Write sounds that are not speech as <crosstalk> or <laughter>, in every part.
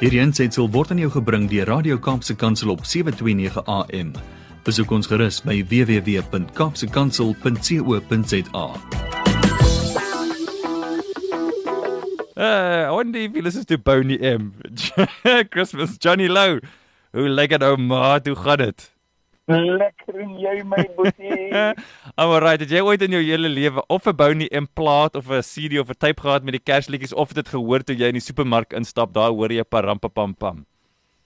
Hierdie aanseit word aan jou gebring deur Radio Kaapse Kansel op 7:29 AM. Besoek ons gerus by www.kapsekansel.co.za. Uh, I wonder if he listens to Boney M. <laughs> Christmas, Johnny Lowe. Hoe lyk dit ou maat? Hoe gaan dit? Lekker en jy my boetie. I'm <laughs> alright. Het jy ooit in jou hele lewe of 'n Boney M plaat of 'n CD of 'n tape gehad met die kersliedjies of dit gehoor toe jy in die supermark instap? Daar hoor jy parampa pam pam.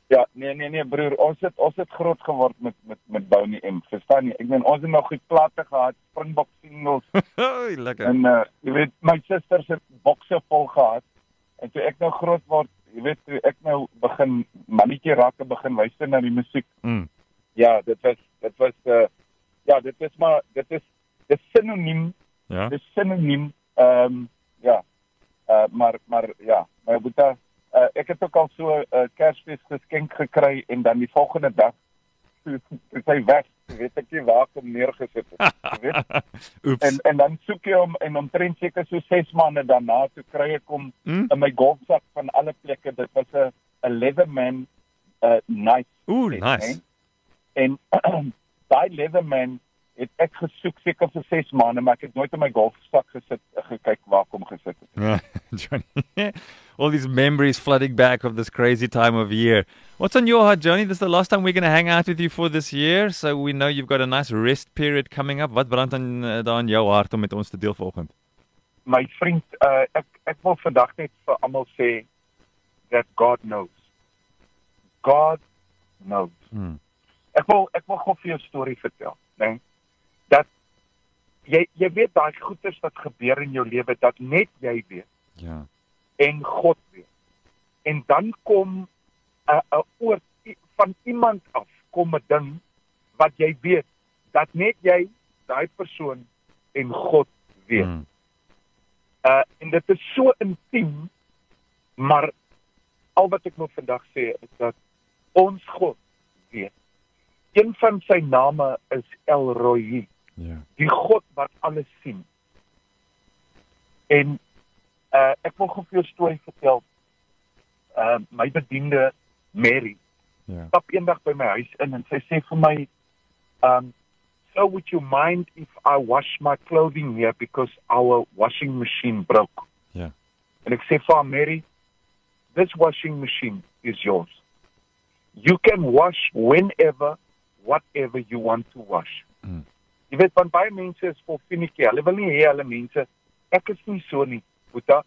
ja, nee nee nee broer, ons het ons het groot geword met met met Bonnie M. Verstaan jy? Ek meen ons het nog goed plate gehad, Springbok singles <laughs> Oei, lekker. en uh jy weet my susters het bokse vol gehad. En toe ek nou groot word, jy weet toe ek nou begin mannetjie raak en begin luister na die musiek. Mm. Ja, dit was dit was uh ja, dit is maar dit is dit is sinoniem Ja. dis sinoniem ehm um, ja. Uh maar maar ja, my boetie uh, ek het ook al so 'n uh, Kersfees geskenk gekry en dan die volgende dag toe toe hy weg, Jy weet ek nie waar kom neergesit het. Weet. <laughs> Oeps. En en dan soek jy hom en omtrent seker so 6 maande daarna toe kry ek hom Mm? in my golfsak van alle plekke. Dit was 'n 'n Leatherman uh nice Ooh, nice. hè. En <clears throat> daai Leatherman het ek gesoek seker vir 6 maande, maar ek het nooit in my golfsak gesit gekyk waar kom gesit het. <laughs> Johnny. All these memories flooding back of this crazy time of year. What's on your heart, Johnny? This is the last time we're going to hang out with you for this year, so we know you've got a nice rest period coming up. Wat brand aan uh, daar in jou hart om met ons te deel vanoggend? My vriend, uh ek ek wil vandag net vir almal sê that God knows. God knows. Hmm. Ek wil ek wil gou vir jou 'n storie vertel, né? Nee? Dat jy jy weet daai goeters wat gebeur in jou lewe dat net jy weet Ja. en God weet. En dan kom 'n 'n oor van iemand af kom 'n ding wat jy weet dat net jy daai persoon en God weet. Hmm. Uh en dit is so intiem, maar al wat ek wil vandag sê is dat ons God weet. Een van sy name is El Roi, Ja. die God wat alles sien. En uh ek wil gou vir jou 'n storie vertel. Uh my bediende Mary Ja. stap eendag by my huis in en sy sê vir my um so would you mind if I wash my clothing here because our washing machine broke. Ja. En ek sê vir haar Mary, this washing machine is yours. You can wash whenever whatever you want to wash. Mm. Jy weet want baie mense is vol finikie. Hulle wil nie hê hulle mense ek is nie so nie. Boeta,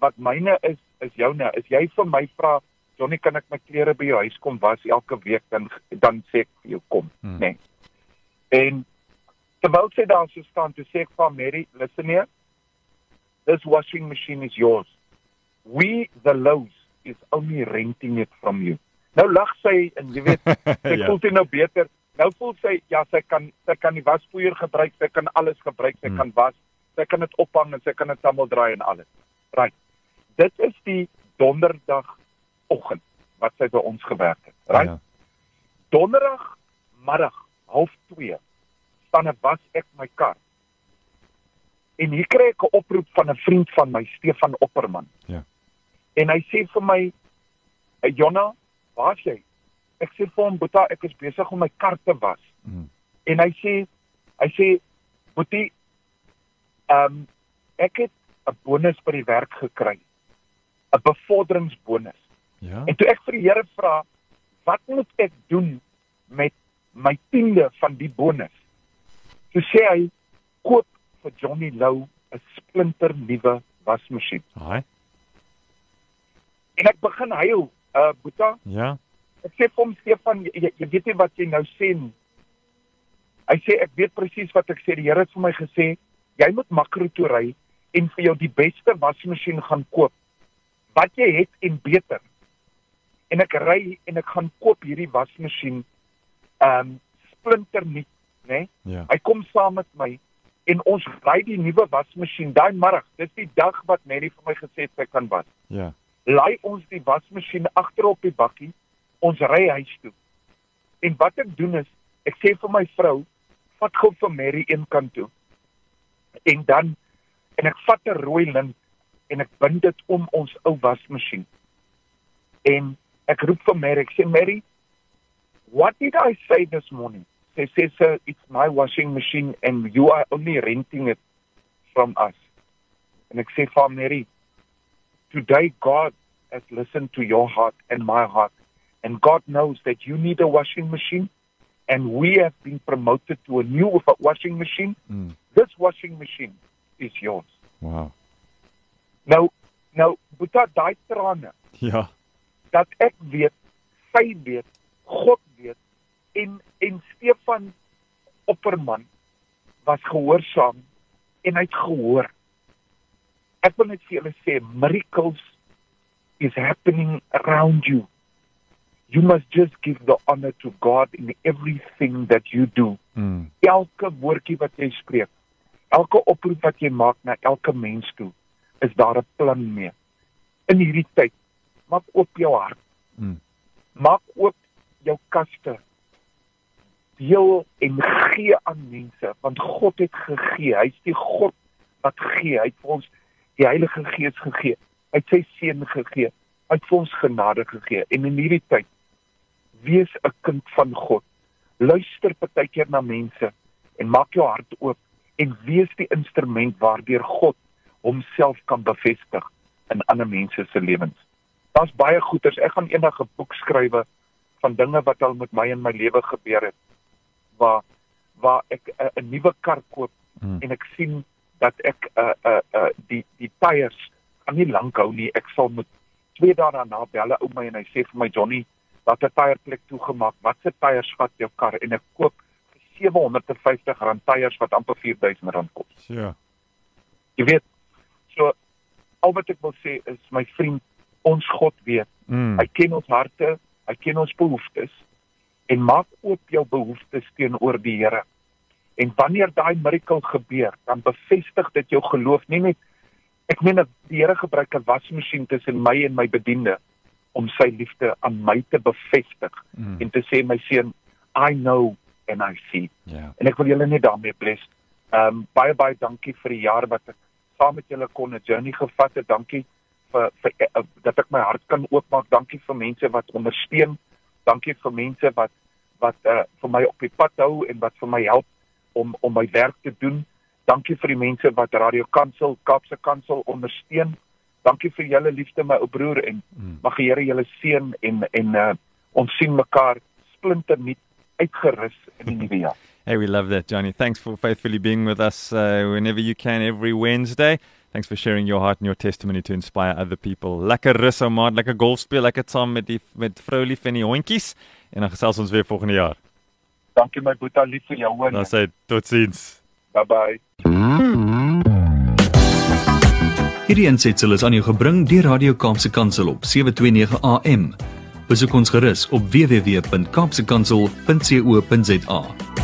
wat myne is is joune. As jy vir my vra, Johnny, kan ek my klere by jou huis kom was elke week dan dan sê ek vir jou kom, Mm. mm. nee. En terwyl sy daar so staan, toe sê ek vir Mary, listen here. This washing machine is yours. We the Lowe's is only renting it from you. Nou lag sy en jy weet, <laughs> sy Ja. voel dit nou beter. Nou voel sy ja, sy kan sy kan die waspoeier gebruik, sy kan alles gebruik, sy Hmm. kan was, sy kan dit ophang en sy kan dit samel draai en alles. Right. Dit is die donderdag oggend wat sy by ons gewerk het. Right? Ja. Donderdag middag 0.2 staan ek was ek my kar. En hier kry ek 'n oproep van 'n vriend van my, Stefan Opperman. Ja. En hy sê vir my, "Hey Jonna, waar's jy?" Ek sê vir hom, "Boeta, ek is besig om my kar te was." Mm. En hy sê, hy sê, "Boetie, ehm um, ek het 'n bonus by die werk gekry. 'n Bevorderingsbonus." Ja. En toe ek vir die Here vra, "Wat moet ek doen met my tiende van die bonus?" Toe sê hy, "Koop vir Johnny Lou 'n splinter nuwe wasmasjien." Haai. En ek begin huil, uh Boeta, Ja. ek sê vir hom Stefan, jy, jy weet nie wat jy nou sê nie. Hy sê ek weet presies wat ek sê. Die Here het vir my gesê, jy moet makro toe ry en vir jou die beste wasmasjien gaan koop. Wat jy het en beter. En ek ry en ek gaan koop hierdie wasmasjien ehm um, splinter nuut, né? Ja. Hy kom saam met my en ons ry die nuwe wasmasjien daai middag. Dis die dag wat Mary vir my gesê het sy kan was. Ja. Laai ons die wasmasjien agter op die bakkie. Ons ry huis toe. En wat ek doen is, ek sê vir my vrou, vat gou vir Mary een kant toe. En dan en ek vat 'n rooi lint en ek bind dit om ons ou wasmasjien. En Ek roep vir Mary, ek sê Mary, what did I say this morning? Sy sê sir, it's my washing machine and you are only renting it from us. En ek sê vir Mary, today God has listened to your heart and my heart and God knows that you need a washing machine and we have been promoted to a new washing machine. Mm. This washing machine is yours. Wow. Nou nou Boeta daai trane Ja. dat ek weet, sy weet, God weet en en Stefan Opperman was gehoorsaam en hy het gehoor. Ek wil net vir julle sê miracles is happening around you. You must just give the honor to God in everything that you do. Mm. Elke woordjie wat jy spreek, elke oproep wat jy maak na elke mens toe, is daar 'n plan mee. In hierdie tyd, maak oop jou hart. Mm. Maak oop jou kaste. Deel en gee aan mense, want God het gegee. Hy's die God wat gee. Hy het vir ons die Heilige Gees gegee. Hy het sy seun gegee. Hy het vir ons genade gegee. En in hierdie tyd wees 'n kind van God. Luister partykeer na mense en maak jou hart oop en wees die instrument waardeur God homself kan bevestig in ander mense se lewens. Daar's baie goeters. Ek gaan eendag 'n boek skrywe van dinge wat al met my in my lewe gebeur het waar waar ek 'n nuwe kar koop Mm. en ek sien dat ek uh uh, uh die die tyres gaan nie lank hou nie. Ek sal met twee dae daarna bel 'n ou my en hy sê vir my Johnny, dat 'n tyreplek toegemaak. Wat se tyres vat jou kar en ek koop vir R750 tyres wat amper R4000 kos. Ja. Jy weet, so al wat ek wil sê is my vriend, ons God weet. Mm. Hy ken ons harte, hy ken ons behoeftes en maak oop jou behoeftes teenoor die Here. En wanneer daai miracle gebeur, dan bevestig dit jou geloof nie net ek meen dat die Here gebruik 'n wasmasjien tussen my en my bediende om sy liefde aan my te bevestig Mm. en te sê my seun, I know and I see. Ja. En ek wil julle net daarmee bless. Ehm um, baie baie dankie vir die jaar wat ek saam met julle kon 'n journey gevat het. Dankie vir vir uh, dat ek my hart kan oopmaak. Dankie vir mense wat ondersteun. Dankie vir mense wat wat uh, vir my op die pad hou en wat vir my help om om my werk te doen. Dankie vir die mense wat Radio Kansel, Kaapse Kansel ondersteun. Dankie vir julle liefde my ou broer en Mm. mag die Here julle seën en en uh, ons sien mekaar splinternuut uitgerus in die nuwe jaar. <laughs> Hey, we love that, Johnny. Thanks for faithfully being with us uh, whenever you can every Wednesday. Thanks for sharing your heart and your testimony to inspire other people. Lekker rus ou maat, lekker golf speel, lekker saam met die met vrou lief en die hondjies en dan gesels ons weer volgende jaar. Dankie my boetie, lief vir jou hoor. Dan sê totsiens. Bye bye. Hierdie aansetsel is aan jou gebring deur Radio Kaapse Kansel op 729 AM. Besoek ons gerus op www.kaapsekansel.co.za.